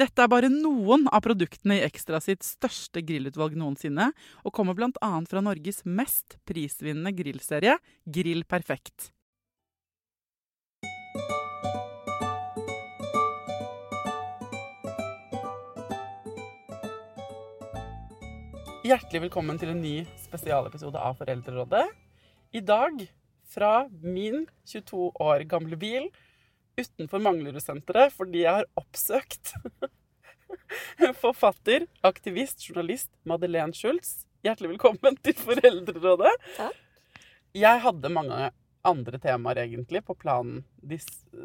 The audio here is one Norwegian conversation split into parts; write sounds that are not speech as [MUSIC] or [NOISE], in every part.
Dette er bare noen av produktene i Ekstra sitt største grillutvalg noensinne, og kommer bl.a. fra Norges mest prisvinnende grillserie, Grill Perfekt. Hjertelig velkommen til en ny spesialepisode av Foreldrerådet. I dag, fra min 22 år gamle bil, utenfor Manglerudsenteret fordi jeg har oppsøkt [LAUGHS] forfatter, aktivist, journalist Madeleine Schultz. Hjertelig velkommen til Foreldrerådet. Takk. Jeg hadde mange andre temaer egentlig på planen de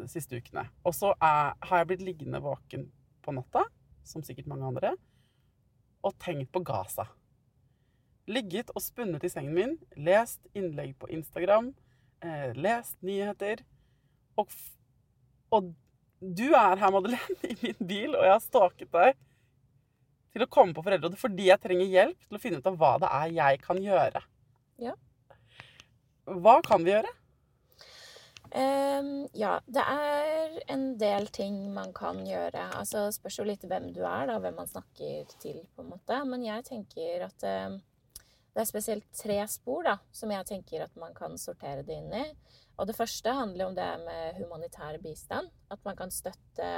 siste ukene. Og så har jeg blitt liggende våken på natta, som sikkert mange andre, og tenkt på Gaza. Ligget og spunnet i sengen min, lest innlegg på Instagram, eh, lest nyheter. Og, og du er her, Madeleine, i min bil, og jeg har stalket deg til å komme på Foreldrerådet fordi jeg trenger hjelp til å finne ut av hva det er jeg kan gjøre. Ja. Hva kan vi gjøre? Um, ja, det er en del ting man kan gjøre. Altså spørs jo litt hvem du er, da, hvem man snakker til, på en måte. Men jeg tenker at um, det er spesielt tre spor da, som jeg tenker at man kan sortere det inn i. Og det første handler om det med humanitær bistand. At man kan støtte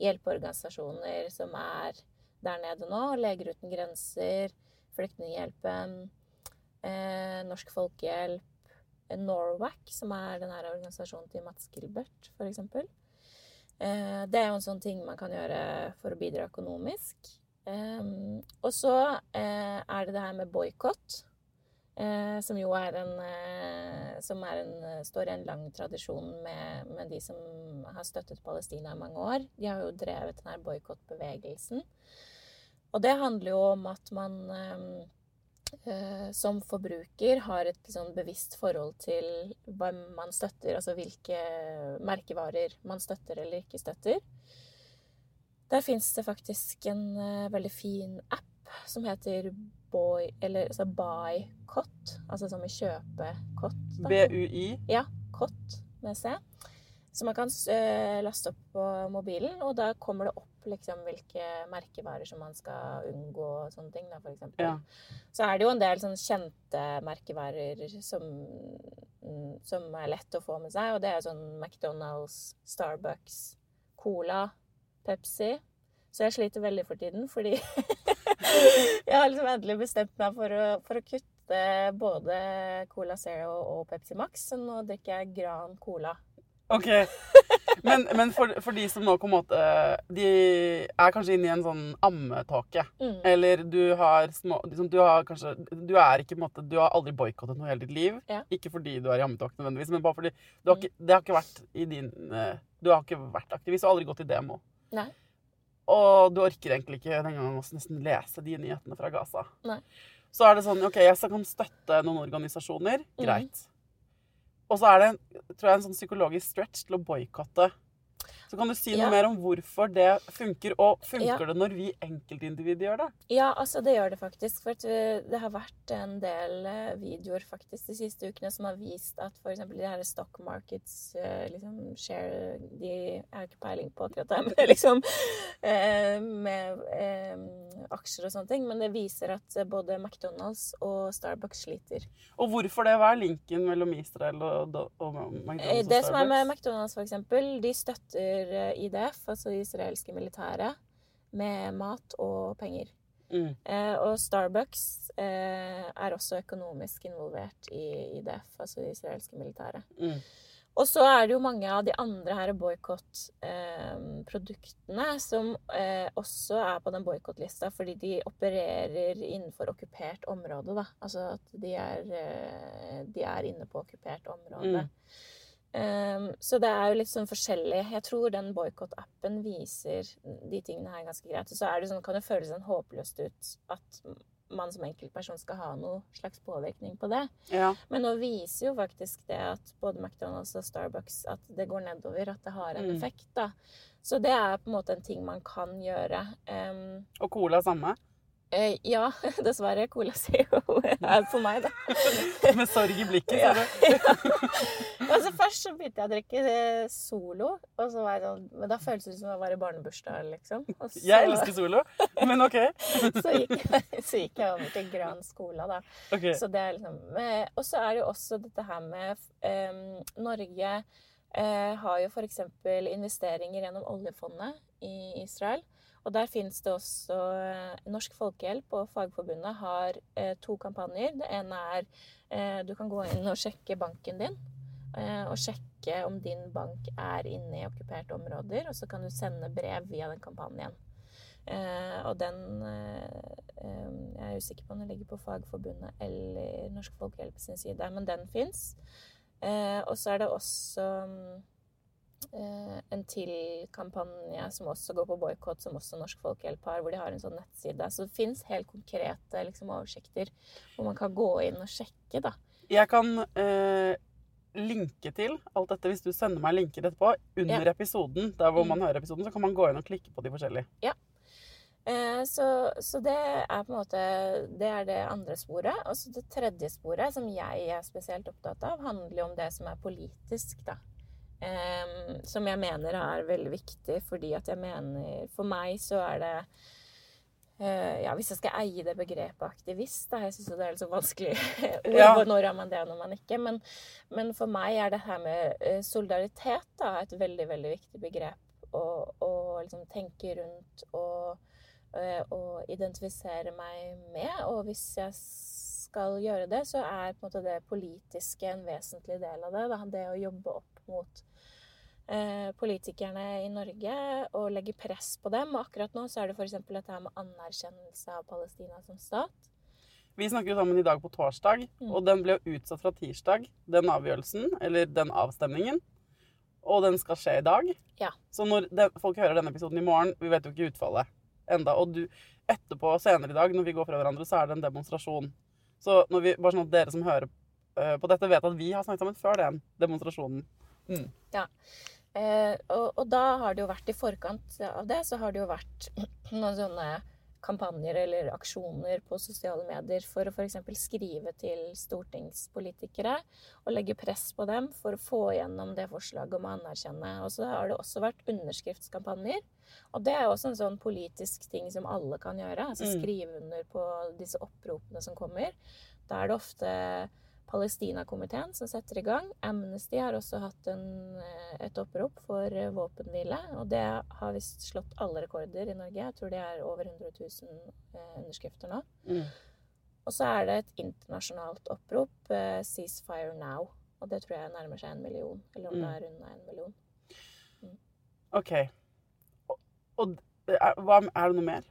hjelpeorganisasjoner som er der nede nå. Leger uten grenser, Flyktninghjelpen, eh, Norsk Folkehjelp, Norwac, som er den her organisasjonen til Mats Gilbert, f.eks. Eh, det er jo en sånn ting man kan gjøre for å bidra økonomisk. Eh, og så eh, er det det her med boikott, som jo er en eh, Som er en, står i en lang tradisjon med, med de som har støttet Palestina i mange år. De har jo drevet den her boikottbevegelsen. Og det handler jo om at man eh, eh, som forbruker har et sånn bevisst forhold til hva man støtter, altså hvilke merkevarer man støtter eller ikke støtter. Der fins det faktisk en eh, veldig fin app som heter Boy, eller altså buy cot, altså som i kjøpe-kott. da. BUI. Ja, kott med C. Så man kan uh, laste opp på mobilen, og da kommer det opp liksom hvilke merkevarer som man skal unngå og sånne ting, da, for eksempel. Ja. Så er det jo en del sånn kjente merkevarer som, som er lett å få med seg, og det er sånn McDonald's, Starbucks, Cola, Pepsi. Så jeg sliter veldig for tiden, fordi [LAUGHS] jeg har liksom endelig bestemt meg for å, for å kutte både Cola Zero og Pepsi Max, så nå drikker jeg Gran Cola. OK. Men, men for, for de som nå på en måte De er kanskje inne i en sånn ammetåke. Mm. Eller du har små liksom, Du har kanskje Du er ikke på en måte Du har aldri boikottet noe hele ditt liv. Ja. Ikke fordi du er i ammetåke nødvendigvis, men bare fordi du har ikke, det har ikke vært i din eh, Du har ikke vært aktivist. og aldri gått i demo. Nei. Og du orker egentlig ikke den gangen å nesten lese de nyhetene fra Gaza. Nei. så er det sånn OK, jeg kan støtte noen organisasjoner. Mm. Greit. Og så er det tror jeg, en sånn psykologisk stretch til å boikotte. Så kan du si noe Ja. mer om hvorfor det funker, og funker Ja. det når vi enkeltindivider gjør det? Ja, altså det gjør det faktisk. For uh, det har vært en del uh, videoer faktisk de siste ukene som har vist at f.eks. de her stock markets uh, liksom share De har ikke peiling på akkurat det, [LAUGHS] men liksom med aksjer og sånne ting. Men det viser at både McDonald's og Starbucks sliter. Og hvorfor det? Hva er linken mellom Israel og, og, McDonald's og Starbucks? Det som er med McDonald's, eksempel, de støtter eh, IDF, altså det israelske militæret, med mat og penger. Mm. Eh, og Starbucks eh, er også økonomisk involvert i IDF, altså det israelske militæret. Mm. Og så er det jo mange av de andre her boikottproduktene eh, som eh, også er på den boikottlista, fordi de opererer innenfor okkupert område, da. Altså at de er, eh, de er inne på okkupert område. Mm. Um, så det er jo litt sånn forskjellig. Jeg tror den boikott-appen viser de tingene her ganske greit. Og så det sånn, kan det føles sånn håpløst ut at man som enkeltperson skal ha noe slags påvirkning på det. Ja. Men nå viser jo faktisk det at både McDonald's og Starbucks at det går nedover, at det har en Mm. effekt, da. Så det er på en måte en ting man kan gjøre. Um, Og cola samme? Eh, ja, [LAUGHS] dessverre. Cola Zero er for meg, da. [LAUGHS] Med sorg i blikket, Ja. ser du. [LAUGHS] altså Først så begynte jeg å drikke eh, Solo, og så var jeg sånn Men da føltes det som å være i barnebursdag, liksom. Så, Jeg elsker Solo, men OK. så, gikk jeg, så gikk jeg over til Gran Skola, da. Okay. Så det er liksom eh, Og så er det jo også dette her med um, Norge uh, har jo f.eks. investeringer gjennom oljefondet i Israel. Og der fins det også eh, Norsk Folkehjelp og Fagforbundet har eh, to kampanjer. Det ene er eh, du kan gå inn og sjekke banken din. Og sjekke om din bank er inne i okkuperte områder. Og så kan du sende brev via den kampanjen. Og den Jeg er usikker på om den ligger på Fagforbundet eller Norsk Folkehjelp sin side, men den fins. Og så er det også mm, en til kampanje som også går på boikott, som også Norsk Folkehjelp har, hvor de har en sånn nettside. Så det fins helt konkrete liksom, oversikter hvor man kan gå inn og sjekke, da. Jeg kan eh, linke til alt dette hvis du sender meg linker etterpå. Under Ja. episoden, der hvor Mm. man hører episoden, så kan man gå inn og klikke på de forskjellige. Eh, så, så det er på en måte Det er det andre sporet. Og så det tredje sporet, som jeg er spesielt opptatt av, handler jo om det som er politisk, da. Som jeg mener er veldig viktig, fordi at jeg mener For meg så er det uh, ja, Hvis jeg skal eie det begrepet aktivist, da, jeg syns det er litt så vanskelig [LAUGHS] ord. Ja. Når er man det, og når man ikke? Men, men for meg er det her med eh, solidaritet da, et veldig, veldig viktig begrep. Å å liksom tenke rundt og, eh, og identifisere meg med. Og hvis jeg skal gjøre det, så er på en måte det politiske en vesentlig del av det. Da. Det å jobbe opp mot politikerne i Norge og legge press på dem. Og akkurat nå så er det f.eks. dette her med anerkjennelse av Palestina som stat. Vi snakker jo sammen i dag på torsdag, Mm. og den ble jo utsatt fra tirsdag, den avgjørelsen, eller den avstemningen. Og den skal skje i dag. Ja. Så når den, folk hører denne episoden i morgen, vi vet jo ikke utfallet enda. Og du, etterpå, senere i dag, når vi går fra hverandre, så er det en demonstrasjon. Så vi, bare sånn at dere som hører eh, på dette, vet at vi har snakket sammen før den demonstrasjonen. Mm. Eh, og, og da har det jo vært i forkant av det, så har det jo vært [CLEARS THROAT] noen sånne kampanjer eller aksjoner på sosiale medier for å f.eks. skrive til stortingspolitikere og legge press på dem for å få gjennom det forslaget om å anerkjenne. Og så har det også vært underskriftskampanjer. Og det er også en sånn politisk ting som alle kan gjøre. Altså Mm. skrive under på disse oppropene som kommer. Da er det ofte Palestina-komiteen som setter i gang. Amnesty har også hatt en, eh, et opprop for eh, våpenhvile. Og det har visst slått alle rekorder i Norge. Jeg tror det er over 100 000 eh, underskrifter nå. Mm. Og så er det et internasjonalt opprop, eh, 'Ceasefire Now'. Og det tror jeg nærmer seg en million. Eller om Mm. det er unna en million. OK. Og, og er, hva, er det noe mer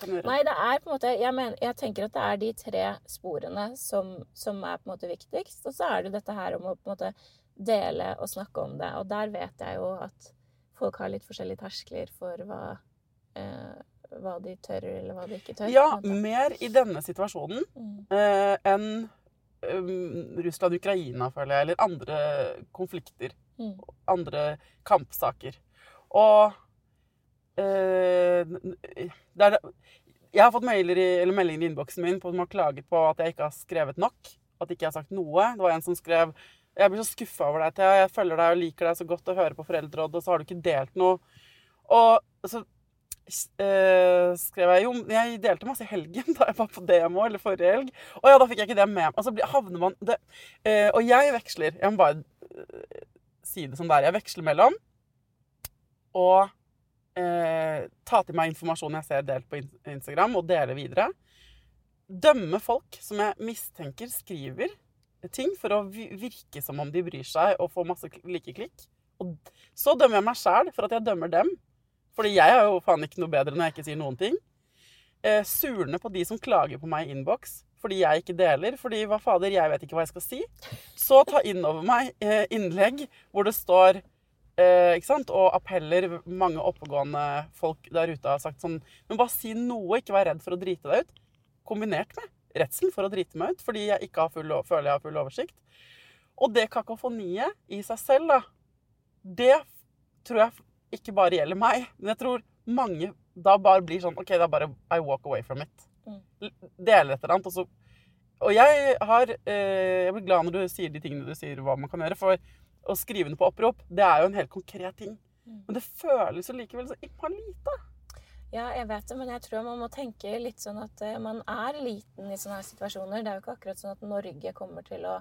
kan gjøre? Nei, det er på en måte Jeg, mener, jeg tenker at det er de tre sporene som, som er på en måte viktigst. Og så er det dette her om å på en måte dele og snakke om det. Og der vet jeg jo at folk har litt forskjellige terskler for hva, eh, hva de tør, eller hva de ikke tør. Ja, mer i denne situasjonen Mm. eh, enn um, Russland-Ukraina, føler jeg, eller andre konflikter. Mm. Andre kampsaker. Og eh, det er, Jeg har fått mailer i, eller meldinger i innboksen min på, som har klaget på at jeg ikke har skrevet nok. At jeg ikke har sagt noe. Det var en som skrev Jeg blir så skuffa over deg, Thea. Jeg følger deg og liker deg så godt og hører på Foreldrerådet, og så har du ikke delt noe. Og så eh, skrev jeg jo Jeg delte masse i helgen [LAUGHS] da jeg var på demo, eller forrige helg. Og ja, da fikk jeg ikke det med meg. Og så havner man det, eh, Og jeg veksler. Jeg må bare eh, si det som det er. Jeg veksler mellom å eh, ta til meg informasjon jeg ser delt på Instagram, og dele videre. Dømme folk som jeg mistenker skriver ting for å virke som om de bryr seg og får masse kl- likeklikk. Og så dømmer jeg meg sjæl for at jeg dømmer dem. Fordi jeg er jo faen ikke noe bedre når jeg ikke sier noen ting. Eh, surne på de som klager på meg i innboks fordi jeg ikke deler. Fordi hva fader, jeg vet ikke hva jeg skal si. Så ta inn over meg eh, innlegg hvor det står eh, ikke sant? Og appeller mange oppegående folk der ute har sagt sånn Men bare si noe, ikke vær redd for å drite deg ut. Kombinert med redselen for å drite meg ut fordi jeg ikke har full, føler jeg har full oversikt. Og det kakofoniet i seg selv, da, det tror jeg ikke bare gjelder meg. Men jeg tror mange da bare blir sånn OK, da bare I walk away from it. Mm. L- Deler et eller annet, og så Og jeg har eh, Jeg blir glad når du sier de tingene du sier hva man kan gjøre. For å skrive det på opprop, det er jo en helt konkret ting. Mm. Men det føles jo likevel så innmari lite. Ja, jeg vet det, men jeg tror man må tenke litt sånn at eh, man er liten i sånne her situasjoner. Det er jo ikke akkurat sånn at Norge kommer til å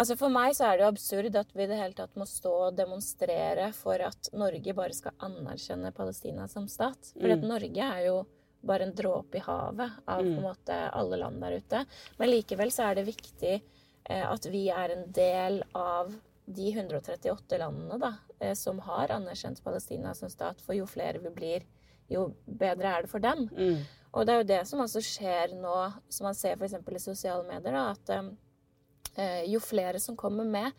Altså For meg så er det jo absurd at vi i det hele tatt må stå og demonstrere for at Norge bare skal anerkjenne Palestina som stat. For Mm. Norge er jo bare en dråpe i havet av på en Mm. måte alle land der ute. Men likevel så er det viktig eh, at vi er en del av de 138 landene da, eh, som har anerkjent Palestina som stat. For jo flere vi blir, jo bedre er det for dem. Mm. Og det er jo det som altså skjer nå, som man ser f.eks. i sosiale medier, da, at eh, jo flere som kommer med,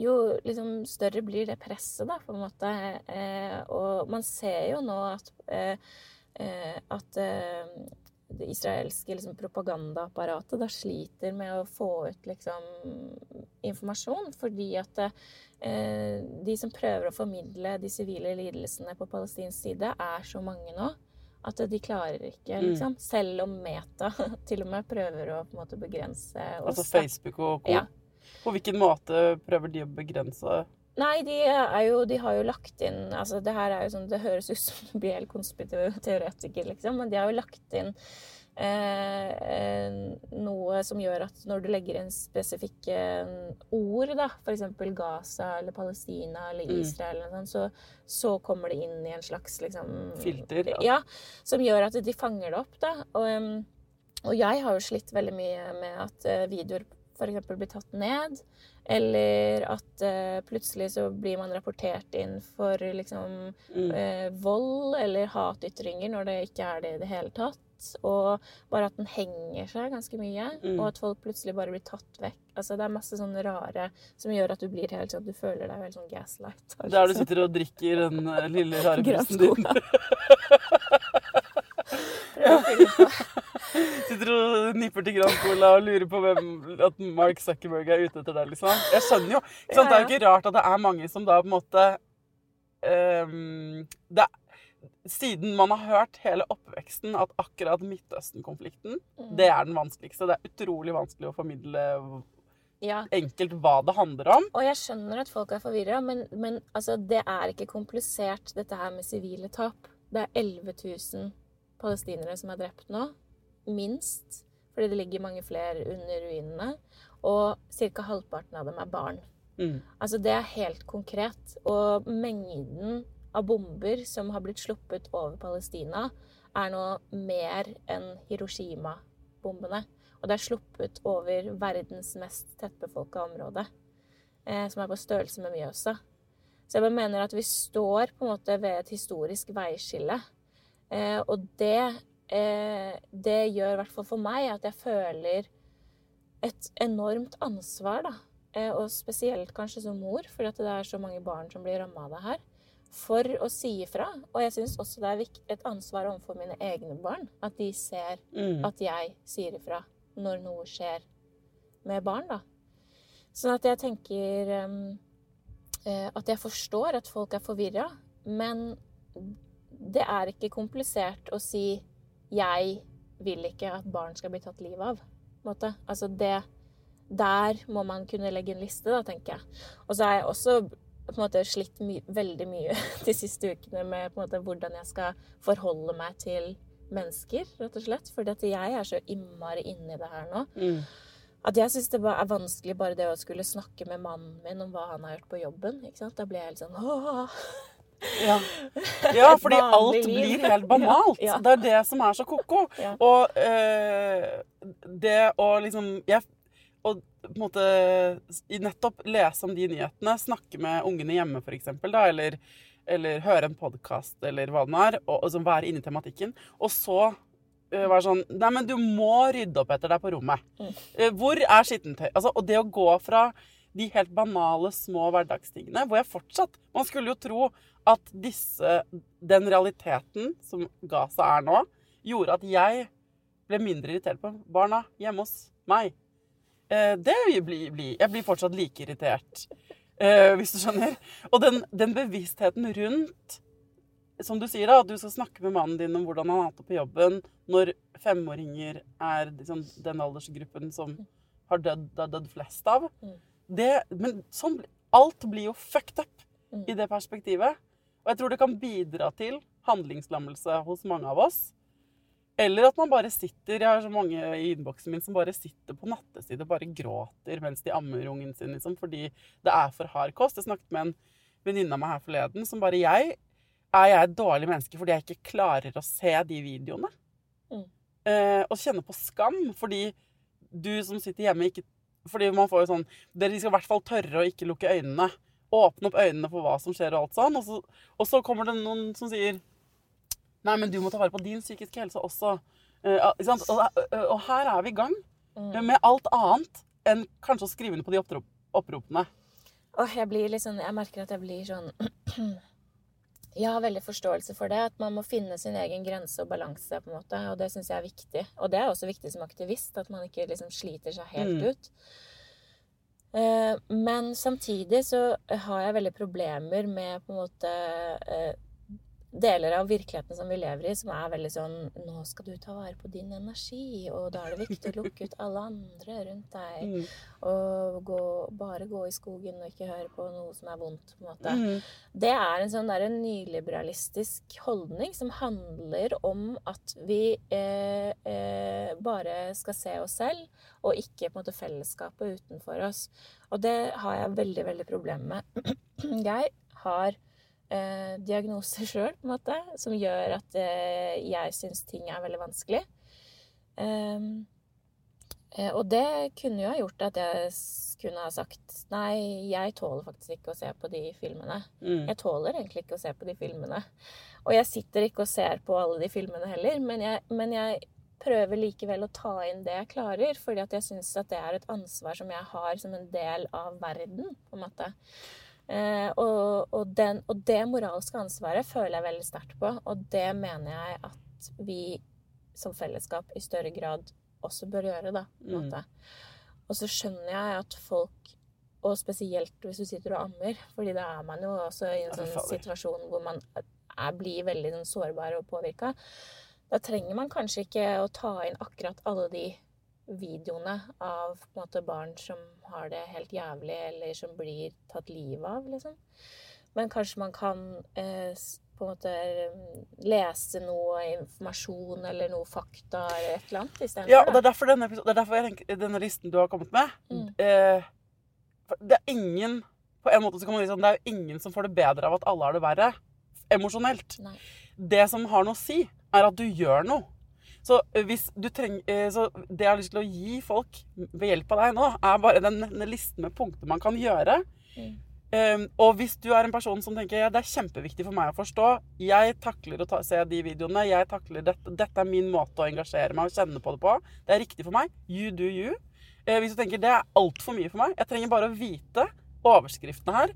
jo liksom større blir det presset, da, på en måte. Eh, og man ser jo nå at eh, eh, at eh, det israelske liksom, propagandaapparatet da sliter med å få ut liksom informasjon, fordi at eh, de som prøver å formidle de sivile lidelsene på palestinsk side, er så mange nå at de klarer ikke, Mm. liksom. Selv om Meta [LAUGHS] til og med prøver å måte begrense oss. Altså. Facebook og co. Ja. På hvilken måte prøver de å begrense Nei, de, er jo, de har jo lagt inn altså Det her er jo sånn, det høres ut som [LAUGHS] du blir helt konspirateoretiker, liksom, men de har jo lagt inn noe som gjør at når du legger inn spesifikke ord, da, f.eks. Gaza eller Palestina eller Mm. Israel, eller noe sånt, så, så kommer det inn i en slags liksom Filter, ja. Ja, som gjør at de fanger det opp, da. Og, og jeg har jo slitt veldig mye med at eh, videoer f.eks. blir tatt ned. Eller at uh, plutselig så blir man rapportert inn for liksom mm. uh, vold eller hatytringer når det ikke er det i det hele tatt. Og bare at den henger seg ganske mye. Mm. Og at folk plutselig bare blir tatt vekk. Altså Det er masse sånne rare som gjør at du blir helt sånn Du føler deg helt sånn gaslight. Der du sitter og drikker den uh, lille rare [LAUGHS] brusen din. [LAUGHS] [LAUGHS] Sitter og nipper til Grand Cola og lurer på hvem at Mark Zuckerberg er ute etter deg, liksom. Jeg skjønner jo. Ikke sant? Det er jo ikke rart at det er mange som da på en måte um, det Siden man har hørt hele oppveksten at akkurat Midtøsten-konflikten, Mm. det er den vanskeligste. Det er utrolig vanskelig å formidle Ja, enkelt hva det handler om. Og jeg skjønner at folk er forvirra, men, men altså, det er ikke komplisert, dette her med sivile tap. Det er 11 000 palestinere som er drept nå. Minst. Fordi det ligger mange flere under ruinene. Og ca. halvparten av dem er barn. Mm. Altså, det er helt konkret. Og mengden av bomber som har blitt sluppet over Palestina, er nå mer enn Hiroshima-bombene. Og det er sluppet over verdens mest tettbefolka område, eh, som er på størrelse med Mjøsa. Så jeg bare mener at vi står på en måte ved et historisk veiskille. Eh, og det, eh, det gjør i hvert fall for meg at jeg føler et enormt ansvar, da. Eh, og spesielt kanskje som mor, fordi det er så mange barn som blir ramma av det her. For å si ifra. Og jeg syns også det er et ansvar overfor mine egne barn. At de ser Mm. at jeg sier ifra når noe skjer med barn, da. Sånn at jeg tenker em, eh, at jeg forstår at folk er forvirra, men det er ikke komplisert å si 'jeg vil ikke at barn skal bli tatt livet av'. måte. Altså det Der må man kunne legge en liste, da, tenker jeg. Og så er jeg også på en måte slitt my veldig mye [LAUGHS] de siste ukene med på en måte hvordan jeg skal forholde meg til mennesker, rett og slett. Fordi at jeg er så innmari inni det her nå. Mm. At jeg syns det er vanskelig bare det å skulle snakke med mannen min om hva han har gjort på jobben. ikke sant? Da blir jeg helt sånn Åh. Ja. [LAUGHS] ja, fordi alt blir helt banalt. Ja, [LAUGHS] ja. Det er det som er så ko-ko. Og øh, det å liksom jeg, Og på en måte nettopp lese om de nyhetene, snakke med ungene hjemme f.eks., eller, eller høre en podkast eller hva det nå er, og, og være inne i tematikken. Og så uh, være sånn Nei, men du må rydde opp etter deg på rommet. Mm. Eh, hvor er skittentøy? Altså, og det å gå fra de helt banale, små hverdagstingene, hvor jeg fortsatt Man skulle jo tro at disse, den realiteten som Gaza er nå, gjorde at jeg ble mindre irritert på barna hjemme hos meg. Eh, det blir, blir Jeg blir fortsatt like irritert, eh, hvis du skjønner. Og den, den bevisstheten rundt som du sier, da, at du skal snakke med mannen din om hvordan han har hatt det på jobben når femåringer er liksom den aldersgruppen som har dødd, dødd flest av. Mm. Det, men sånn, alt blir jo fucked up Mm. i det perspektivet. Og jeg tror det kan bidra til handlingslammelse hos mange av oss. Eller at man bare sitter Jeg har så mange i innboksen min som bare sitter på nattestid og bare gråter mens de ammer ungen sin, liksom, fordi det er for hard kost. Jeg snakket med en venninne av meg her forleden som bare jeg Er jeg et dårlig menneske fordi jeg ikke klarer å se de videoene? Mm. Eh, og kjenne på skam fordi du som sitter hjemme, ikke Fordi man får jo sånn Dere skal i hvert fall tørre å ikke lukke øynene. Åpne opp øynene for hva som skjer og alt sånn. Og så, og så kommer det noen som sier Nei, men du må ta vare på din psykiske helse også. Uh? Og, og her er vi i gang Mm. med alt annet enn kanskje å skrive under på de opprop oppropene. Åh, jeg blir litt sånn Jeg merker at jeg blir sånn [CLEARS THROAT] Jeg har veldig forståelse for det. At man må finne sin egen grense og balanse. på en måte, Og det syns jeg er viktig. Og det er også viktig som aktivist. At man ikke liksom sliter seg helt Mm. ut. Eh, men samtidig så har jeg veldig problemer med på en måte eh, deler av virkeligheten som vi lever i, som er veldig sånn Nå skal du ta vare på din energi, og da er det viktig å lukke ut alle andre rundt deg. Mm. Og gå, bare gå i skogen og ikke høre på noe som er vondt. på en måte. Mm. Det er en sånn der nyliberalistisk holdning som handler om at vi eh, eh, bare skal se oss selv, og ikke på en måte fellesskapet utenfor oss. Og det har jeg veldig, veldig problemer med. [CLEARS THROAT] Jeg har eh, diagnoser sjøl, på en måte, som gjør at eh, jeg syns ting er veldig vanskelig. Ehm, Eh, og det kunne jo ha gjort at jeg kunne ha sagt nei, jeg tåler faktisk ikke å se på de filmene. Mm. Jeg tåler egentlig ikke å se på de filmene. Og jeg sitter ikke og ser på alle de filmene heller, men jeg, men jeg prøver likevel å ta inn det jeg klarer, fordi at jeg syns at det er et ansvar som jeg har som en del av verden, på en måte. Eh, og, og, den, og det moralske ansvaret føler jeg veldig sterkt på, og det mener jeg at vi som fellesskap i større grad også bør gjøre, da. På en Mm. måte. Og så skjønner jeg at folk, og spesielt hvis du sitter og ammer, fordi da er man jo også i en sånn situasjon hvor man er, blir veldig sånn, sårbar og påvirka. Da trenger man kanskje ikke å ta inn akkurat alle de videoene av måte, barn som har det helt jævlig, eller som blir tatt livet av, liksom. Men kanskje man kan eh, på en måte lese noe informasjon eller noe fakta eller et eller annet istedenfor. Ja, og det er derfor denne, det er derfor tenker, denne listen du har kommet med Mm. eh, Det er ingen På en måte så kan man si sånn, det er jo ingen som får det bedre av at alle har det verre. Emosjonelt. Nei. Det som har noe å si, er at du gjør noe. Så eh, trenger eh, Så det jeg har lyst til å gi folk ved hjelp av deg nå, er bare den, denne listen med punkter man kan gjøre. Mm. Um, og hvis du er en person som tenker ja, det er kjempeviktig for meg å forstå Jeg takler å ta, se de videoene. Jeg takler dette, dette er min måte å engasjere meg og kjenne på det på. Det er riktig for meg. You do you. Uh, hvis du tenker det er altfor mye for meg, jeg trenger bare å vite overskriftene her.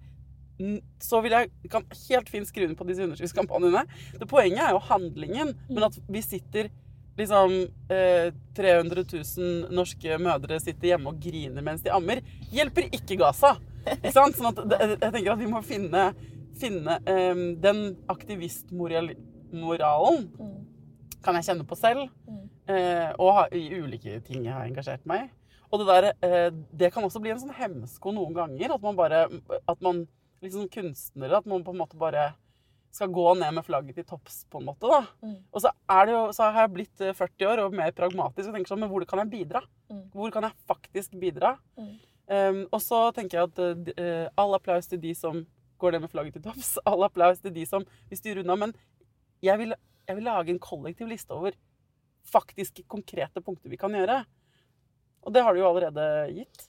så vil jeg kan helt fint skrive under på disse underskriftskampanjene. Det Poenget er jo handlingen, men at vi sitter liksom eh, 300 000 norske mødre sitter hjemme og griner mens de ammer, hjelper ikke Gaza. Ikke sant? Sånn at jeg tenker at vi må finne, finne eh, den aktivistmoralen Mm. kan jeg kjenne på selv. Mm. Eh, og ha- i ulike ting jeg har engasjert meg i. Og det der, eh, det kan også bli en sånn hemsko noen ganger. At man bare At man liksom kunstnere At man på en måte bare skal gå ned med flagget til topps, på en måte. da. Mm. Og så, er det jo, så har jeg blitt eh, 40 år og mer pragmatisk og tenker sånn Men hvor kan jeg bidra? Mm. Hvor kan jeg faktisk bidra? Mm. Um, og så tenker jeg at uh, eh, all applaus til de som går ned med flagget til topps. [LAUGHS] All applaus til de som vil styre unna. Men jeg vil, jeg vil lage en kollektiv liste over faktisk konkrete punkter vi kan gjøre. Og det har du jo allerede gitt.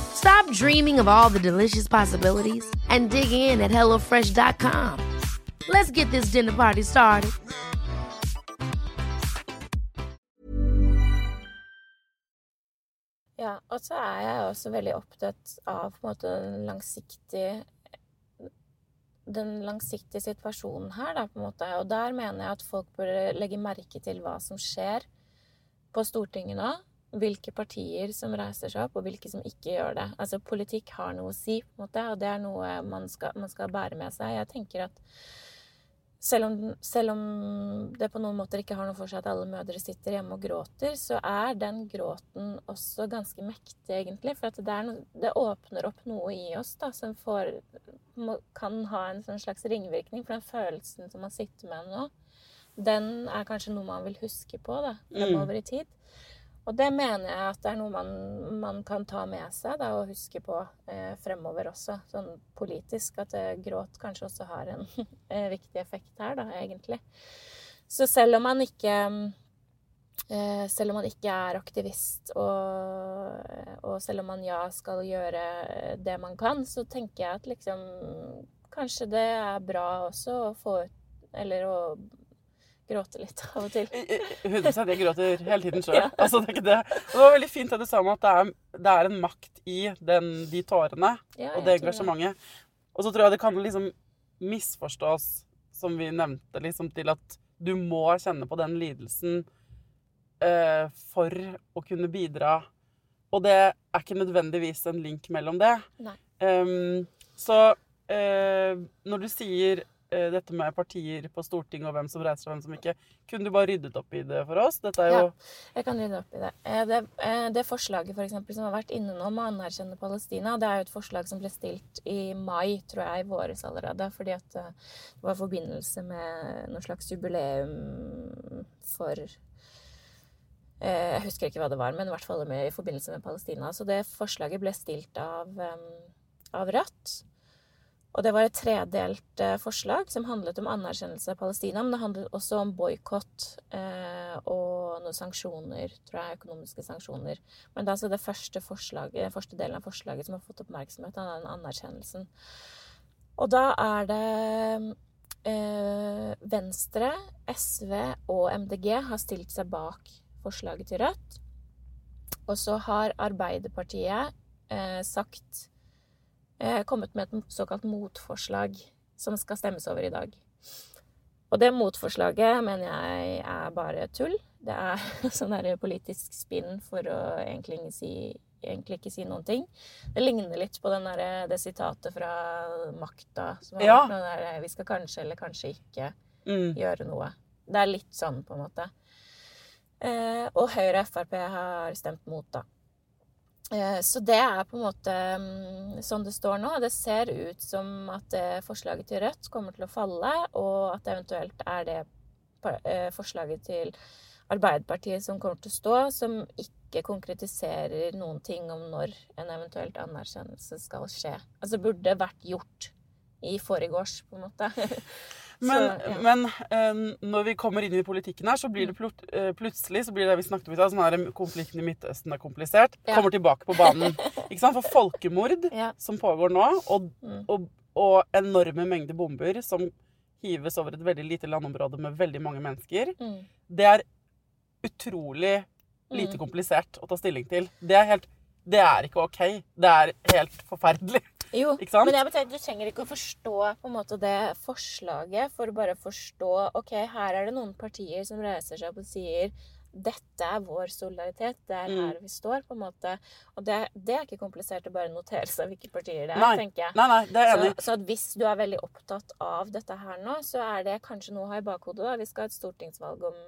Stop dreaming of all the delicious possibilities and dig in at HelloFresh.com. Let's get this dinner party started. Ja, og så er jeg også veldig opptatt av på en måte den langsiktige den langsiktige situasjonen her, da, på en måte. Og der mener jeg at folk bør legge merke til hva som skjer på Stortinget nå. Hvilke partier som reiser seg opp, og hvilke som ikke gjør det. Altså, politikk har noe å si, på en måte, og det er noe man skal, man skal bære med seg. Jeg tenker at selv om, selv om det på noen måter ikke har noe for seg at alle mødre sitter hjemme og gråter, så er den gråten også ganske mektig, egentlig. For det, er no, det åpner opp noe i oss da, som får, må, kan ha en sånn slags ringvirkning. For den følelsen som man sitter med nå, den er kanskje noe man vil huske på da, fremover i tid. Og det mener jeg at det er noe man, man kan ta med seg da, og huske på eh, fremover også, sånn politisk. At eh, gråt kanskje også har en [LAUGHS] eh, viktig effekt her, da, egentlig. Så selv om man ikke eh, Selv om man ikke er aktivist, og, og selv om man ja skal gjøre det man kan, så tenker jeg at liksom Kanskje det er bra også å få ut Eller å gråte litt [LAUGHS] av og til. 100 Jeg gråter hele tiden sjøl. Ja. Altså, det, det. Det var veldig fint det du sa om at det er, det er en makt i den, de tårene Ja, og det engasjementet. Og så tror jeg det kan liksom misforstås, som vi nevnte, liksom til at du må kjenne på den lidelsen eh, for å kunne bidra. Og det er ikke nødvendigvis en link mellom det. Ehm, så eh, når du sier dette med partier på Stortinget og hvem som reiser og hvem som ikke, kunne du bare ryddet opp i det for oss? Dette er jo Jeg kan rydde opp i det. Eh, Det, eh, det forslaget for eksempel, som har vært inne nå om å anerkjenne Palestina, det er jo et forslag som ble stilt i mai, tror jeg, i våres allerede. Fordi at eh, det var i forbindelse med noe slags jubileum for eh, Jeg husker ikke hva det var, men i hvert fall i forbindelse med Palestina. Så det forslaget ble stilt av, eh, av Rødt. Og det var et tredelt eh, forslag som handlet om anerkjennelse av Palestina, men det handlet også om boikott eh, og noen sanksjoner, tror jeg, økonomiske sanksjoner. Men det er altså det første, forslaget, første delen av forslaget som har fått oppmerksomhet, er den anerkjennelsen. Og da er det eh, Venstre, SV og MDG har stilt seg bak forslaget til Rødt. Og så har Arbeiderpartiet sagt kommet med et såkalt motforslag som skal stemmes over i dag. Og det motforslaget mener jeg er bare tull. Det er [LAUGHS] sånn der politisk spinn for å egentlig, si, egentlig, ikke si noen ting. Det ligner litt på der, det sitatet fra Makta som har ja. vært noe der 'Vi skal kanskje eller kanskje ikke mm. gjøre noe'. Det er litt sånn, på en måte. Eh, og Høyre og Frp har stemt mot, da. Eh, så det er på en måte mm, sånn det står nå. Det ser ut som at eh, forslaget til Rødt kommer til å falle, og at eventuelt er det eh, forslaget til Arbeiderpartiet som kommer til å stå, som ikke konkretiserer noen ting om når en eventuelt anerkjennelse skal skje. Altså burde vært gjort i forgårs, på en måte. [LAUGHS] Men, så, ja. men um, når vi kommer inn i politikken her, så blir det plut uh, plutselig så blir det vi snakket om i sånn her konflikten i Midtøsten er komplisert, ja. kommer tilbake på banen. ikke sant? For folkemord [LAUGHS] ja. som pågår nå, og, mm. og, og, enorme mengder bomber som hives over et veldig lite landområde med veldig mange mennesker, mm. det er utrolig lite mm. komplisert å ta stilling til. Det er helt Det er ikke OK. Det er helt forferdelig. Jo, men jeg betyr, du trenger ikke å forstå på en måte det forslaget for å bare forstå ok, her er det noen partier som reiser seg opp og sier dette er vår solidaritet. Det er her mm. vi står, på en måte. Og det, det, er ikke komplisert å bare notere seg hvilke partier det er, nei. tenker jeg. Nei, nei, det er enig. Så, så hvis du er veldig opptatt av dette her nå, så er det kanskje noe å ha i bakhodet. da. Vi skal ha et stortingsvalg om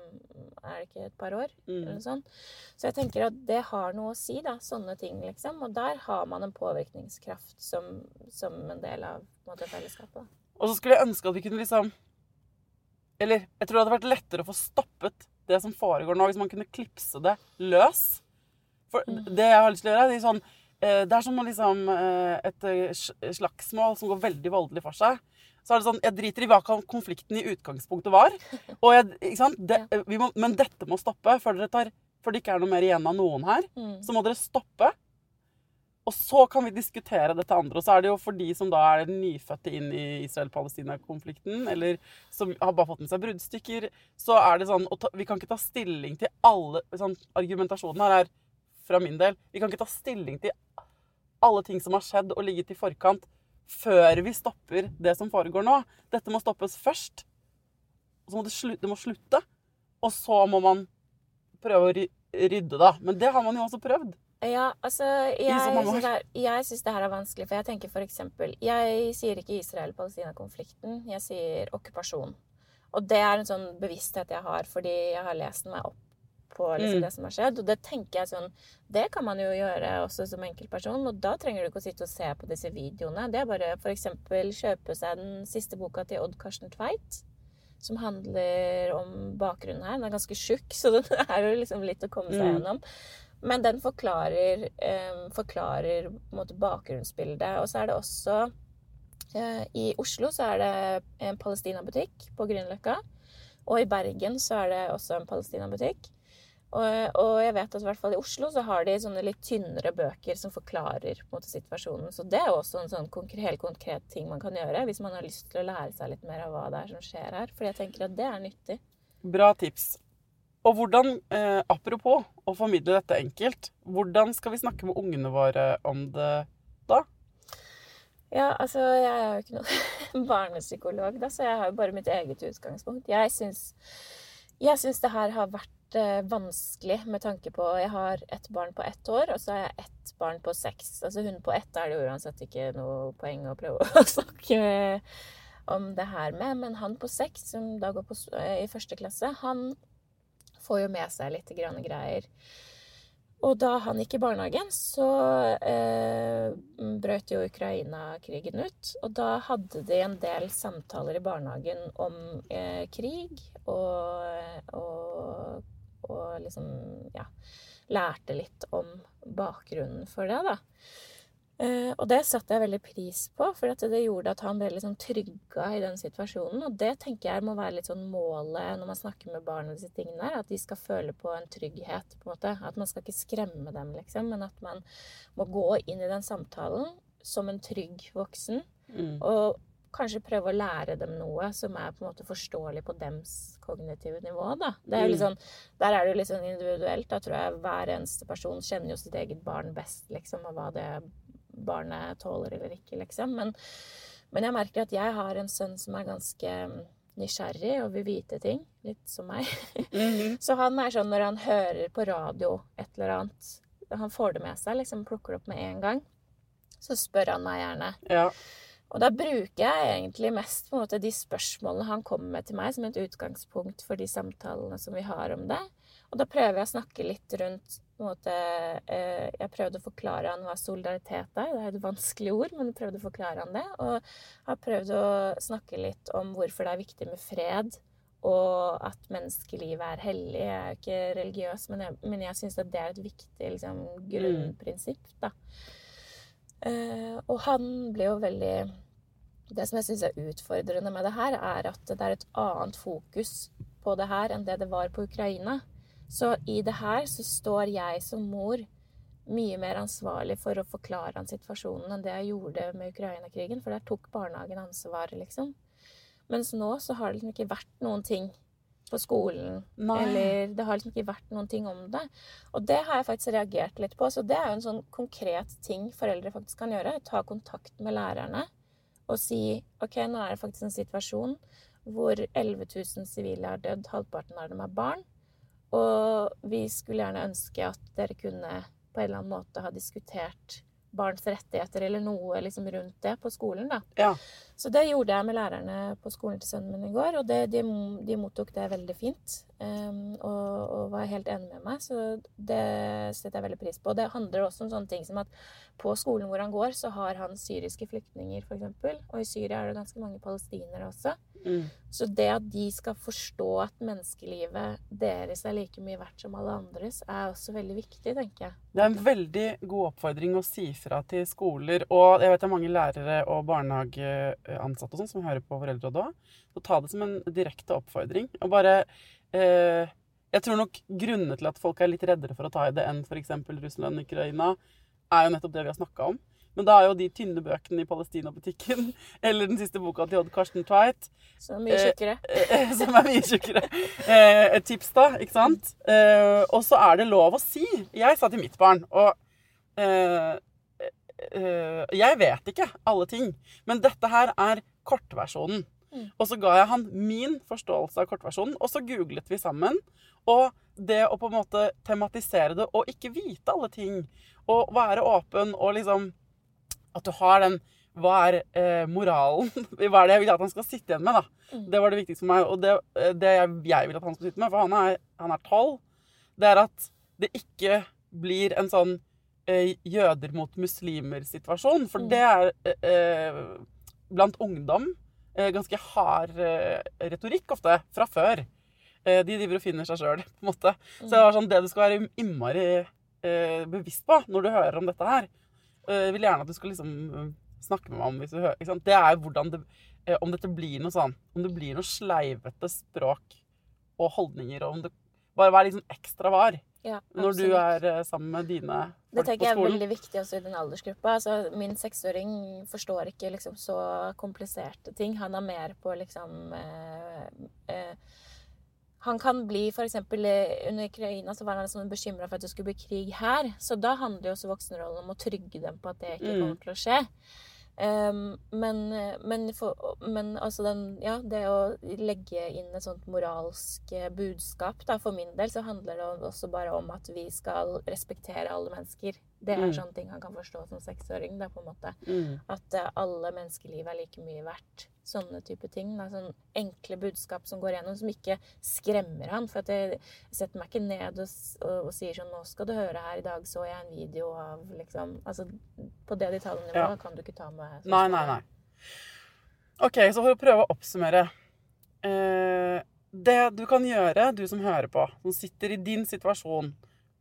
er det ikke et par år? Mm. eller noe sånt. Så jeg tenker at det har noe å si, da. Sånne ting, liksom. Og der har man en påvirkningskraft som, som en del av en måte, fellesskapet. Og så skulle jeg ønske at vi kunne liksom Eller jeg tror det hadde vært lettere å få stoppet det som foregår nå, hvis man kunne klipse det løs. For det jeg har lyst til å gjøre, det er sånn eh, Det er som liksom eh, et eh, slagsmål som går veldig voldelig for seg. Så er det sånn Jeg driter i hva konflikten i utgangspunktet var. Jeg? Det, må, men dette må stoppe før, tar, før det ikke er noe mer igjen av noen her. Mm. Så må dere stoppe. Og så kan vi diskutere dette andre. Og så er det jo for de som da er nyfødte inn i Israel-Palestina-konflikten, eller som har bare fått med seg bruddstykker, så er det sånn ta, Vi kan ikke ta stilling til alle sånn, Argumentasjonen her er fra min del Vi kan ikke ta stilling til alle ting som har skjedd, og ligget i forkant før vi stopper det som foregår nå. Dette må stoppes først. Og så må det, slutte, det må slutte. Og så må man prøve å rydde, da. Men det har man jo også prøvd. Ja, altså Jeg syns det her er vanskelig, for jeg tenker eksempel Jeg sier ikke Israel-Palestina-konflikten, jeg sier okkupasjon. Og det er en sånn bevissthet jeg har fordi jeg har lest meg opp på liksom, mm. det som har skjedd. Og det tenker jeg sånn Det kan man jo gjøre også som enkeltperson, og da trenger du ikke å sitte og se på disse videoene. Det er bare eksempel kjøpe seg den siste boka til Odd Karsten Tveit. Som handler om bakgrunnen her. Den er ganske tjukk, så den [LAUGHS] er jo liksom litt å komme seg mm. Men den forklarer, eh, forklarer måte, bakgrunnsbildet. Og så er det også eh, I Oslo så er det en palestinabutikk på Grünerløkka. Og i Bergen så er det også en palestinabutikk. Og, og jeg vet at i hvert fall i Oslo så har de sånne litt tynnere bøker som forklarer måte, situasjonen. Så det er også en sånn konkret, helt konkret ting man kan gjøre hvis man har lyst til å lære seg litt mer av hva det er som skjer her. For jeg tenker at det er nyttig. Bra tips. Og hvordan, eh, apropos å formidle dette enkelt, hvordan skal vi snakke med ungene våre om det da? Ja, altså jeg er jo ikke noen [LAUGHS] barnepsykolog, da, så jeg har jo bare mitt eget utgangspunkt. Jeg syns, jeg syns det her har vært eh, vanskelig med tanke på Jeg har ett barn på ett år, og så har jeg ett barn på seks. Altså hun på ett er det jo uansett ikke noe poeng å prøve [LAUGHS] å snakke om det her med, men han på seks, som da går på, eh, i første klasse, han får jo med seg litt grann greier. Og da han gikk i barnehagen, så eh, brøt jo Ukraina-krigen ut. Og da hadde de en del samtaler i barnehagen om eh, krig og, og, og liksom Ja. Lærte litt om bakgrunnen for det, da. Eh, og det satte jeg veldig pris på, for at det gjorde at han ble liksom trygga i den situasjonen. Og det tenker jeg må være litt sånn målet når man snakker med barn og disse tingene at de skal føle på en trygghet, på en måte. At man skal ikke skremme dem, liksom, men at man må gå inn i den samtalen som en trygg voksen. Mm. Og kanskje prøve å lære dem noe som er på en måte forståelig på dems kognitive nivå. da. Det er sånn, der er det jo litt sånn individuelt. Da tror jeg hver eneste person kjenner jo sitt eget barn best, liksom, og hva det barnet tåler eller ikke, liksom. Men, men jeg merker at jeg har en sønn som er ganske nysgjerrig og vil vite ting. Litt som meg. Mhm. [LAUGHS] Så han er sånn når han hører på radio et eller annet Han får det med seg, liksom plukker det opp med en gang. Så spør han meg gjerne. Ja. Og da bruker jeg egentlig mest på en måte de spørsmålene han kommer med til meg, som et utgangspunkt for de samtalene som vi har om det. Og da prøver jeg å snakke litt rundt på en måte, eh, Jeg prøvde å forklare han hva solidaritet er. Det er et vanskelig ord, men jeg prøvde å forklare han det. Og har prøvd å snakke litt om hvorfor det er viktig med fred, og at menneskelivet er hellig. Jeg er jo ikke religiøs, men jeg, men jeg syns at det er et viktig liksom, grunnprinsipp. da. Eh, og han ble jo veldig Det som jeg syns er utfordrende med det her, er at det er et annet fokus på det her enn det det var på Ukraina. Så i det her så står jeg som mor mye mer ansvarlig for å forklare han situasjonen enn det jeg gjorde med Ukraina-krigen, for der tok barnehagen ansvaret, liksom. Mens nå så har det liksom ikke vært noen ting på skolen. Nei. Eller det har liksom ikke vært noen ting om det. Og det har jeg faktisk reagert litt på. Så det er jo en sånn konkret ting foreldre faktisk kan gjøre. Ta kontakt med lærerne og si OK, nå er det faktisk en situasjon hvor 11 000 sivile har dødd, halvparten av dem er barn. Og vi skulle gjerne ønske at dere kunne på en eller annen måte ha diskutert barns rettigheter eller noe liksom rundt det på skolen. da. ja. Så det gjorde jeg med lærerne på skolen til sønnen min i går, og det, de, de mottok det veldig fint. Um, og, og var helt enig med meg, så det setter jeg veldig pris på. Og det handler også om sånne ting som at på skolen hvor han går, så har han syriske flyktninger, f.eks. Og i Syria er det ganske mange palestinere også. Mm. Så det at de skal forstå at menneskelivet deres er like mye verdt som alle andres, er også veldig viktig, tenker jeg. Det er en veldig god oppfordring å si fra til skoler. Og jeg vet det er mange lærere og barnehageansatte og sånn som hører på Foreldrerådet òg. Så ta det som en direkte oppfordring. Og bare eh, Jeg tror nok grunnene til at folk er litt reddere for å ta i det enn f.eks. Russland og Ukraina, er jo nettopp det vi har snakka om. Men da er jo de tynne bøkene i Palestina-butikken, [LAUGHS] eller den siste boka til Odd Karsten Tveit, Som er mye Eh, tjukkere. eh, som er mye tjukkere. Eh, et tips, da. Ikke sant? Eh, og så er det lov å si. Jeg sa til mitt barn og eh, eh, Jeg vet ikke alle ting, men dette her er kortversjonen. Mm. Og så ga jeg han min forståelse av kortversjonen, og så googlet vi sammen. Og det å på en måte tematisere det og ikke vite alle ting, og være åpen og liksom At du har den Hva er eh, moralen? [LAUGHS] Hva er det jeg vil at han skal sitte igjen med, da? Mm. Det var det viktigste for meg. Og det, det jeg, jeg vil at han skal sitte med, for han er, han tolv, det er at det ikke blir en sånn eh, jøder mot muslimer-situasjon. For Mm. det er eh, eh, blant ungdom eh, ganske hard eh, retorikk ofte, fra før. Eh, de driver og finner seg sjøl, [LAUGHS] på en måte. Så det var sånn, det du skal være innmari eh, bevisst på når du hører om dette her eh, Jeg vil gjerne at du skal liksom eh, snakke med meg om hvis du hører ikke sant? Det er hvordan det, eh, om dette blir noe sånn Om det blir noe sleivete språk og holdninger, og om det bare vær litt sånn ekstra var Ja, når du er eh, sammen med dine Det tenker jeg er veldig viktig også i den aldersgruppa. Altså, min seksåring forstår ikke liksom så kompliserte ting. Han er mer på liksom eh, eh, Han kan bli f.eks. under Ukraina så var han liksom bekymra for at det skulle bli krig her. Så da handler jo også voksenrollen om å trygge dem på at det ikke Mm. kommer til å skje. Um, men, men, for, men altså den, ja, det å legge inn et sånt moralsk eh, budskap da, For min del så handler det også bare om at vi skal respektere alle mennesker. Det er Mm. sånne ting han kan forstå som seksåring. da, på en måte. Mm. At uh, alle menneskeliv er like mye verdt. Sånne type ting. Da. Sånn enkle budskap som går gjennom, som ikke skremmer han. For jeg setter meg ikke ned og, og, og sier sånn 'Nå skal du høre her, i dag så jeg en video av liksom Altså, på det detaljnivået Ja. kan du ikke ta med Nei, nei, nei. OK, så for å prøve å oppsummere. Eh, det du kan gjøre, du som hører på, som sitter i din situasjon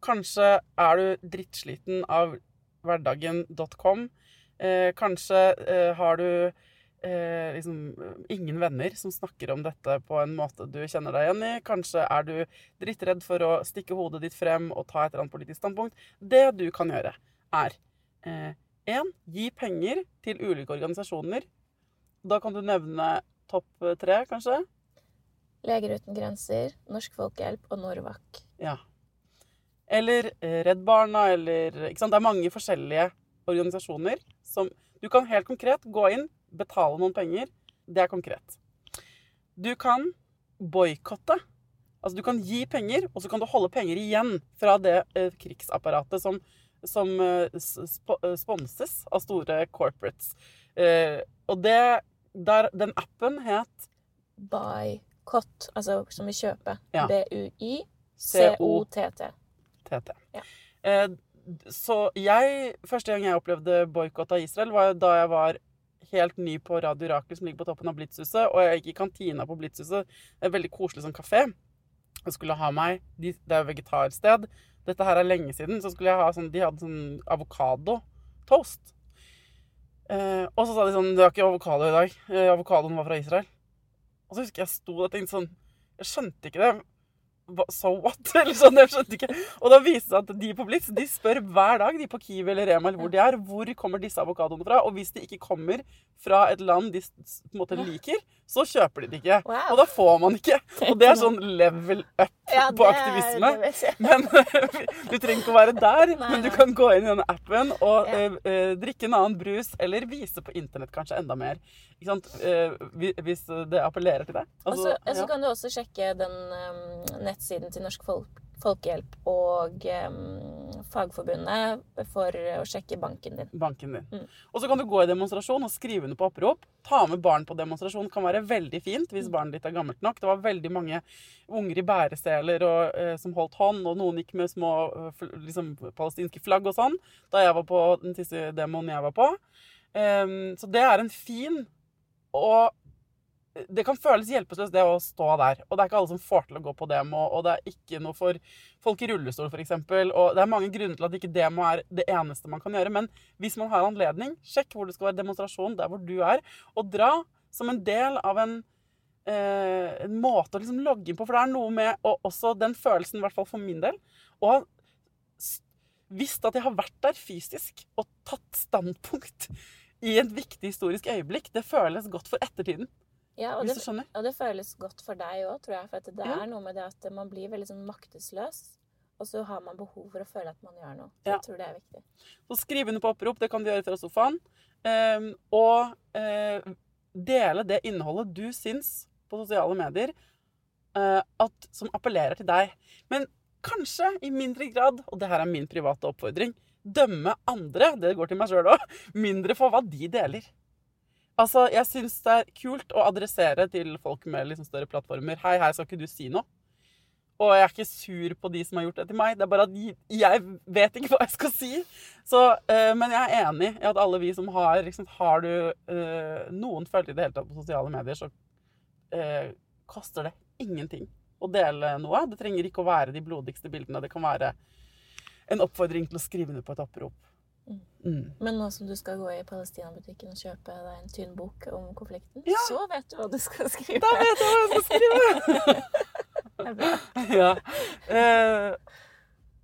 Kanskje er du drittsliten av hverdagen.com, Eh, kanskje eh, har du eh, liksom ingen venner som snakker om dette på en måte du kjenner deg igjen i. Kanskje er du drittredd for å stikke hodet ditt frem og ta et eller annet politisk standpunkt. Det du kan gjøre, er én gi penger til ulike organisasjoner. Da kan du nevne topp tre, kanskje. Leger uten grenser, Norsk Folkehjelp og Norvak. Ja. Eller eh, Redd Barna, eller ikke sant? Det er mange forskjellige organisasjoner som Du kan helt konkret gå inn, betale noen penger. Det er konkret. Du kan boikotte. Altså du kan gi penger, og så kan du holde penger igjen fra det eh, krigsapparatet som, som eh, sp eh, sponses av store corporates. Eh, og det der, Den appen het Boycott, altså som i kjøpe. Ja. B-u-i-c-o-t-t. TT. Ja. Eh, så jeg Første gang jeg opplevde boikott av Israel, var da jeg var helt ny på Radio Rakel, som ligger på toppen av Blitzhuset. Og jeg gikk i kantina på Blitzhuset. En veldig koselig sånn kafé. Jeg skulle ha meg Det er jo vegetarsted. Dette her er lenge siden. Så skulle jeg ha sånn De hadde sånn avokado-toast. Eh, og så sa de sånn Det var ikke avokado i dag. Eh, avokadoen var fra Israel. Og så husker jeg sto der og tenkte sånn Jeg skjønte ikke det. So what? [LAUGHS] Eller sånn, jeg skjønte ikke. Og da viste det seg at de på Blitz de spør hver dag, de på Kiwi eller Rema eller hvor de er, hvor kommer disse avokadoene fra. Og hvis de ikke kommer fra et land de på en måte liker, så kjøper de det ikke. Wow. Og da får man ikke. Og det er sånn level up Ja, på aktivisme. Men [LAUGHS] du trenger ikke å være der. Nei, men du kan gå inn i denne appen og Ja. eh, drikke en annen brus, eller vise på internett kanskje enda mer. Eh, hvis det appellerer til deg. Og så Altså, så ja. kan du også sjekke den um, nettsiden til Norsk Folk, Folkehjelp og um, Fagforbundet for å sjekke banken din. banken din. Mm. Og så kan du gå i demonstrasjon og skrive under på opprop. Ta med barn på demonstrasjon kan være veldig fint hvis Mm. barnet ditt er gammelt nok. Det var veldig mange unger i bæreseler og, eh, som holdt hånd, og noen gikk med små eh, liksom, palestinske flagg og sånn da jeg var på den siste demoen jeg var på. Um, så det er en fin og det kan føles hjelpeløst, det å stå der. Og det er ikke alle som får til å gå på demo, og det er ikke noe for folk i rullestol, f.eks. Og det er mange grunner til at ikke demo er det eneste man kan gjøre. Men hvis man har anledning, sjekk hvor det skal være demonstrasjon der hvor du er, og dra som en del av en, eh, en måte å liksom logge inn på. For det er noe med og også den følelsen, i hvert fall for min del, å ha visst at jeg har vært der fysisk og tatt standpunkt i et viktig historisk øyeblikk. Det føles godt for ettertiden. Ja, og det, og det føles godt for deg òg, tror jeg. For det er noe med det at man blir veldig sånn maktesløs. Og så har man behov for å føle at man gjør noe. Så Ja. Jeg tror det er viktig. Så skriv under på opprop, det kan du gjøre fra sofaen. Um, og uh, dele det innholdet du syns på sosiale medier uh, at, som appellerer til deg. Men kanskje i mindre grad, og det her er min private oppfordring, dømme andre, det går til meg sjøl òg, mindre for hva de deler. Altså, Jeg syns det er kult å adressere til folk med liksom større plattformer Hei, hei, skal ikke du si noe. Og jeg er ikke sur på de som har gjort det til meg. Det er bare at jeg vet ikke hva jeg skal si. Så, eh, men jeg er enig i at alle vi som har liksom, Har du eh, noen følgere i det hele tatt på sosiale medier, så eh, koster det ingenting å dele noe. Det trenger ikke å være de blodigste bildene. Det kan være en oppfordring til å skrive ned på et opprop. Mm. Men nå som du skal gå i Palestina-butikken og kjøpe deg en tynn bok om konflikten, Ja. så vet du hva du skal skrive. Da vet jeg hva jeg skal skrive! [LAUGHS] Det er bra. ja. Eh,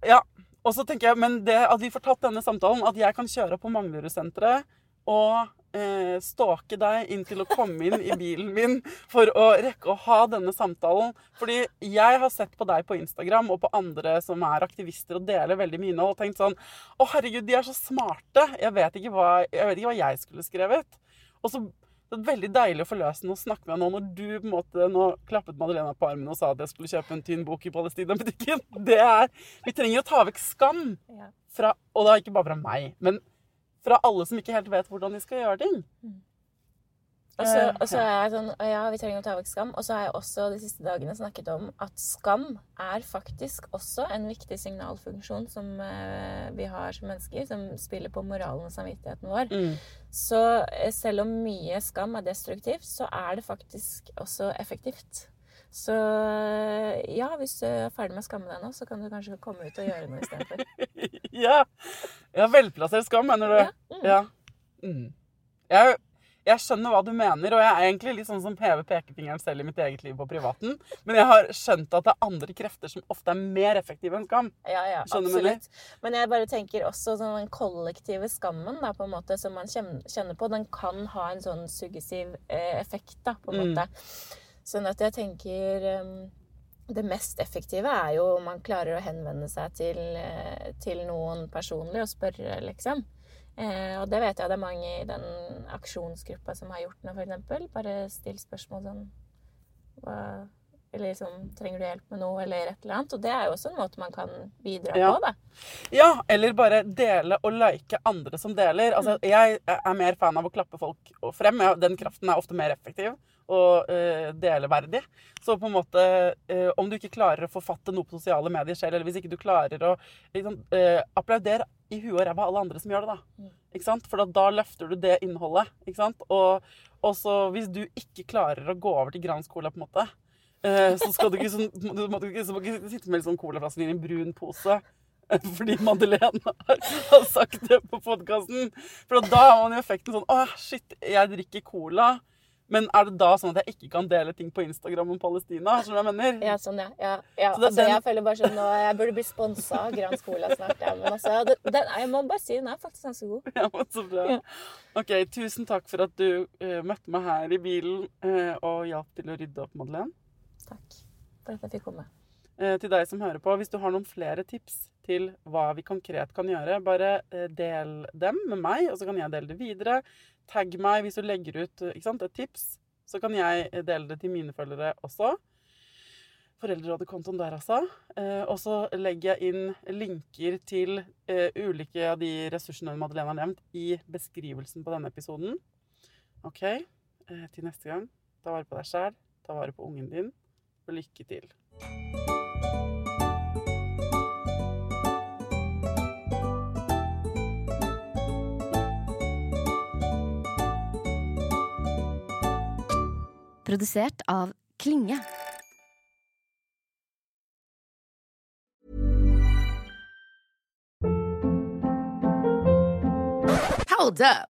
ja. Og så tenker jeg, men det at vi får tatt denne samtalen, at jeg kan kjøre på Manglerudsenteret og eh, stalke deg inn til å komme inn i bilen min for å rekke å ha denne samtalen. Fordi jeg har sett på deg på Instagram og på andre som er aktivister og deler veldig mye innhold, og tenkt sånn Å, herregud, de er så smarte. Jeg vet ikke hva jeg, vet ikke hva jeg skulle skrevet. Og så det er veldig deilig og forløsende å snakke med nå når du på en måte nå klappet Madelena på armen og sa at jeg skulle kjøpe en tynn bok i Palestina-butikken. Det er Vi trenger å ta vekk skam. Fra, og da ikke bare fra meg, men fra alle som ikke helt vet hvordan de skal gjøre ting. Og så, Eh, og så er jeg sånn, ja, vi trenger å ta vekk skam. Og så har jeg også de siste dagene snakket om at skam er faktisk også en viktig signalfunksjon som eh, vi har som mennesker, som spiller på moralen og samvittigheten vår. Mm. Så eh, selv om mye skam er destruktivt, så er det faktisk også effektivt. Så ja, hvis du er ferdig med å skamme deg nå, så kan du kanskje komme ut og gjøre noe istedenfor. [LAUGHS] Ja. Ja. Velplassert skam, mener du? Ja, mm. Mm. Jeg, jeg skjønner hva du mener, og jeg er egentlig litt sånn som hever pekefingeren selv i mitt eget liv på privaten. Men jeg har skjønt at det er andre krefter som ofte er mer effektive enn skam. Ja, ja, Skjønner absolutt. Men jeg bare tenker også sånn den kollektive skammen da, på en måte, som man kjenner på, den kan ha en sånn suggesiv eh, effekt, da, på en Mm. måte. Sånn at jeg tenker em, det mest effektive er jo om man klarer å henvende seg til, eh, til noen personlig og spørre, liksom. Eh, og det vet jeg det er mange i den aksjonsgruppa som har gjort nå, eksempel. Bare still spørsmål sånn hva, Eller liksom Trenger du hjelp med noe, eller et eller annet? Og det er jo også en måte man kan bidra Ja. på, da. Ja, eller bare dele og like andre som deler. Altså, jeg er mer fan av å klappe folk frem. Den kraften er ofte mer effektiv og uh, deleverdig. Så på en måte, uh, om du ikke klarer å forfatte noe på sosiale medier selv, eller hvis ikke du klarer å liksom, uh, applaudere i huet og ræva alle andre som gjør det, da. Ikke sant? For da, da løfter du det innholdet. Ikke sant? Og, og så hvis du ikke klarer å gå over til Grans Cola, på en måte, så skal du ikke, sånn, du må ikke, så må ikke sitte med sånn colaflasker i en brun pose. [LAUGHS] Fordi Madeleine har, har sagt det på podkasten. For da har man jo effekten sånn Å, shit, jeg drikker cola. Men er det da sånn at jeg ikke kan dele ting på Instagram om Palestina? Skjønner du hva jeg mener? Ja, sånn, ja. ja, ja. Så det- altså, den- Jeg føler bare sånn nå, Jeg burde bli sponsa av Grans Cola snart. Ja, men altså, den, den, jeg må bare si den er faktisk ganske god. Ja, men så bra. Ja. Ok, Tusen takk for at du uh, møtte meg her i bilen uh, og hjalp til å rydde opp, Madeleine. Takk for at jeg fikk komme. Eh, til deg som hører på, hvis du har noen flere tips til hva vi konkret kan gjøre, bare eh, del dem med meg, og så kan jeg dele det videre. Tagg meg hvis du legger ut eh, sant, et tips, så kan jeg dele det til mine følgere også. Foreldrerådet-kontoen der, altså. Og så legger jeg inn linker til ulike av de ressursene Madeleine har nevnt, i beskrivelsen på denne episoden. OK, til neste gang, ta vare på deg sjæl, ta vare på ungen din, og lykke til. Produsert av Klinge. Hold up.